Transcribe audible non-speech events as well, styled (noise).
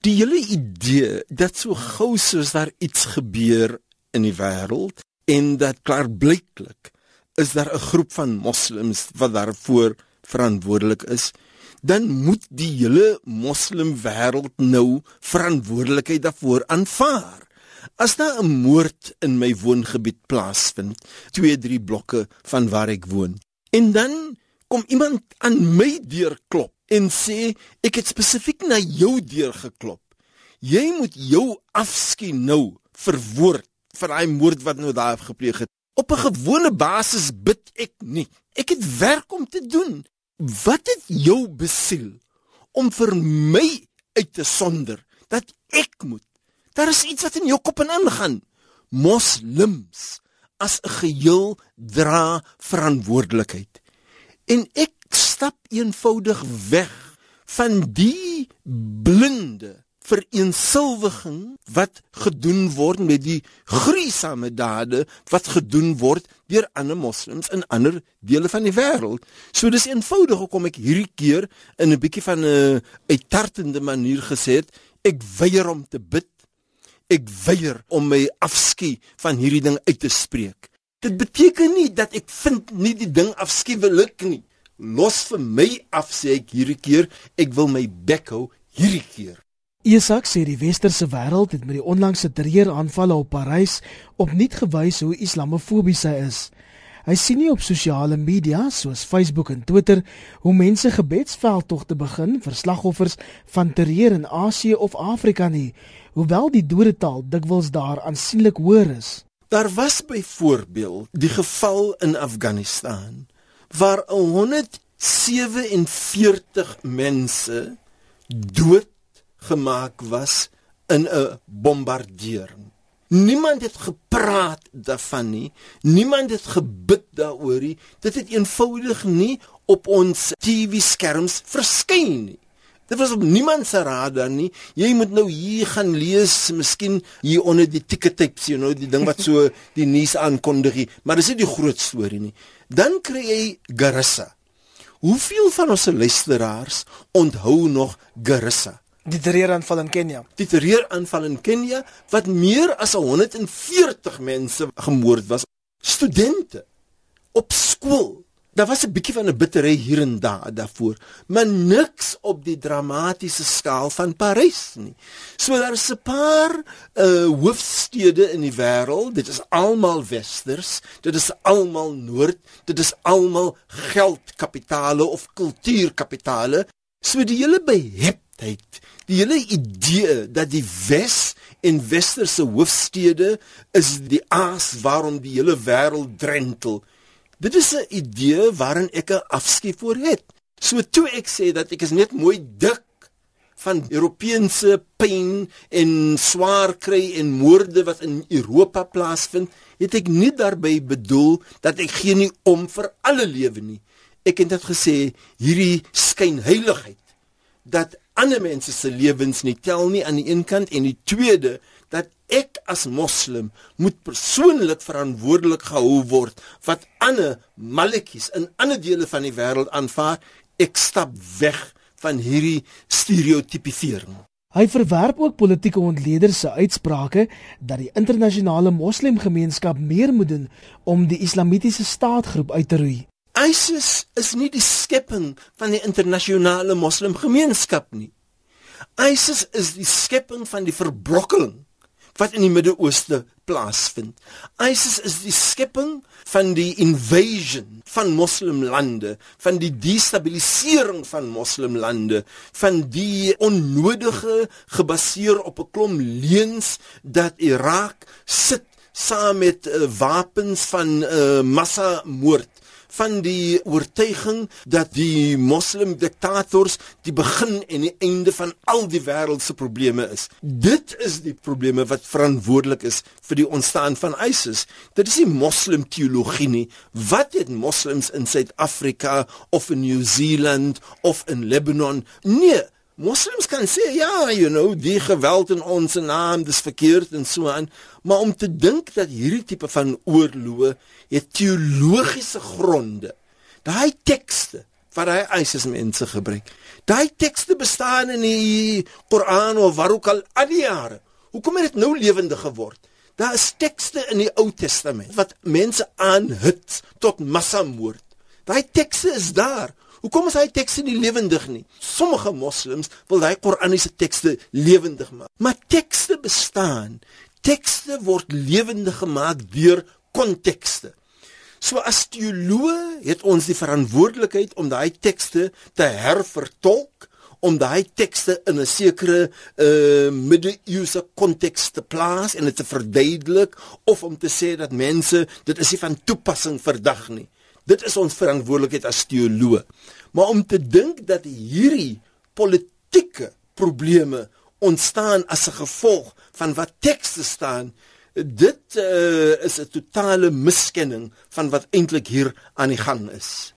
Die hele idee dat so gou soos daar iets gebeur in die wêreld en dat klaarblyklik is daar 'n groep van moslems wat daarvoor verantwoordelik is, dan moet die hele moslim wêreld nou verantwoordelikheid daarvoor aanvaar. As daar 'n moord in my woongebied plaasvind, 2-3 blokke van waar ek woon, en dan kom iemand aan my deur klop en sê ek het spesifiek na jou deur geklop. Jy moet jou afskei nou verwoord vir daai moord wat nou daar gepleeg het. Op 'n gewone basis bid ek nie. Ek het werk om te doen. Wat het jou besiel om vir my uit te sonder dat ek moet? Daar is iets wat in jou kop ingaan. Moslems as 'n geheel dra verantwoordelikheid. En ek eenvoudig weg van die blinde vereensilwiging wat gedoen word met die gruisame dade wat gedoen word deur ander moslems in ander dele van die wêreld. So dis eenvoudig hoekom ek hierdie keer in 'n bietjie van 'n uittartende manier gesê het, ek weier om te bid. Ek weier om my afskuw van hierdie ding uit te spreek. Dit beteken nie dat ek vind nie die ding afskuwelik nie. Los vir my af sê ek hierdie keer, ek wil my bek hou hierdie keer. Isak sê die westerse wêreld het met die onlangse terreuraanvalle op Parys opnuut gewys hoe islamofobies hy is. Hy sien nie op sosiale media soos Facebook en Twitter hoe mense gebedsveldtogte begin vir slagoffers van terreur in Asië of Afrika nie, hoewel die dodetal dikwels daar aansienlik hoër is. Daar was byvoorbeeld die geval in Afghanistan waar 147 mense dood gemaak was in 'n bombardering. Niemand het gepraat daarvan nie. Niemand het gebid daaroor nie. Dit het eenvoudig nie op ons TV-skerms verskyn nie. Dit was op niemand se radar nie. Jy moet nou hier gaan lees, miskien hier onder die ticket types, you know, die ding wat so (laughs) die nuus aankondig, maar dis nie die groot storie nie. Dan kry jy Garissa. Hoeveel van ons luisteraars onthou nog Garissa? Die terreuraanval in Kenia. Die terreuraanval in Kenia wat meer as 140 mense gemoord was, studente op skool. Daar was 'n bietjie van 'n bitterheid hier en daar daarvoor, maar niks op die dramatiese skaal van Parys nie. So daar is 'n paar uh hoofstede in die wêreld, dit is almal westers, dit is almal noord, dit is almal geldkapitale of kultuurkapitale. So die hele beheptheid Die hele idee dat die Wes en westerse hoofstede is die aas waarom die hele wêreld drentel. Dit is 'n idee waarin ek 'n afskeid voor het. So toe ek sê dat ek is net mooi dik van Europese pyn en swaar kry en moorde wat in Europa plaasvind, het ek nie daarmee bedoel dat ek geen nie om vir alle lewe nie. Ek het dit gesê hierdie skynheiligheid dat ander mense se lewens nie tel nie aan die een kant en die tweede dat ek as moslim moet persoonlik verantwoordelik gehou word wat ander malikies in ander dele van die wêreld aanvaar ek stap weg van hierdie stereotipifering Hy verwerp ook politieke ontleeders se uitsprake dat die internasionale moslimgemeenskap meer moet doen om die islamitiese staatgroep uit te roei. ISIS is nie die skepping van die internasionale moslimgemeenskap nie. ISIS is die skepping van die verbrokkeling wat in die Midde-Ooste plaasvind. ISIS is die skepping van die invasion van moslimlande, van die destabilisering van moslimlande, van die onnodige gebaseer op 'n klomp leuns dat Irak sit saam met uh, wapens van uh, massamoord van die oortuiging dat die moslim diktators die begin en die einde van al die wêreld se probleme is. Dit is die probleme wat verantwoordelik is vir die ontstaan van ISIS. Dit is nie moslim teologie nie. Wat het moslems in Suid-Afrika of in New Zealand of in Lebanon? Nee, Moslems kan sê ja, you know, die geweld in ons naam, dis verkeerd en so aan, maar om te dink dat hierdie tipe van oorloë het teologiese gronde. Daai tekste wat hy ISIS mense gebruik. Daai tekste bestaan in die Koran of waar ook al al die jare. Hoekom het dit nou lewendig geword? Daar is tekste in die Ou Testament wat mense aanhit tot massamoord. Daai tekste is daar. Hoekom is hy tekste nie lewendig nie? Sommige moslems wil daai Koraniese tekste lewendig maak. Maar tekste bestaan. Tekste word lewendig gemaak deur kontekste. So as teoloë het ons die verantwoordelikheid om daai tekste te hervertolk om daai tekste in 'n sekere uh middeleeuse konteks te plaas en dit te verduidelik of om te sê dat mense dit is nie van toepassing vandag nie. Dit is ons verantwoordelikheid as teoloë. Maar om te dink dat hierdie politieke probleme ontstaan as 'n gevolg van wat tekste staan, dit uh, is 'n totale miskenning van wat eintlik hier aan die gang is.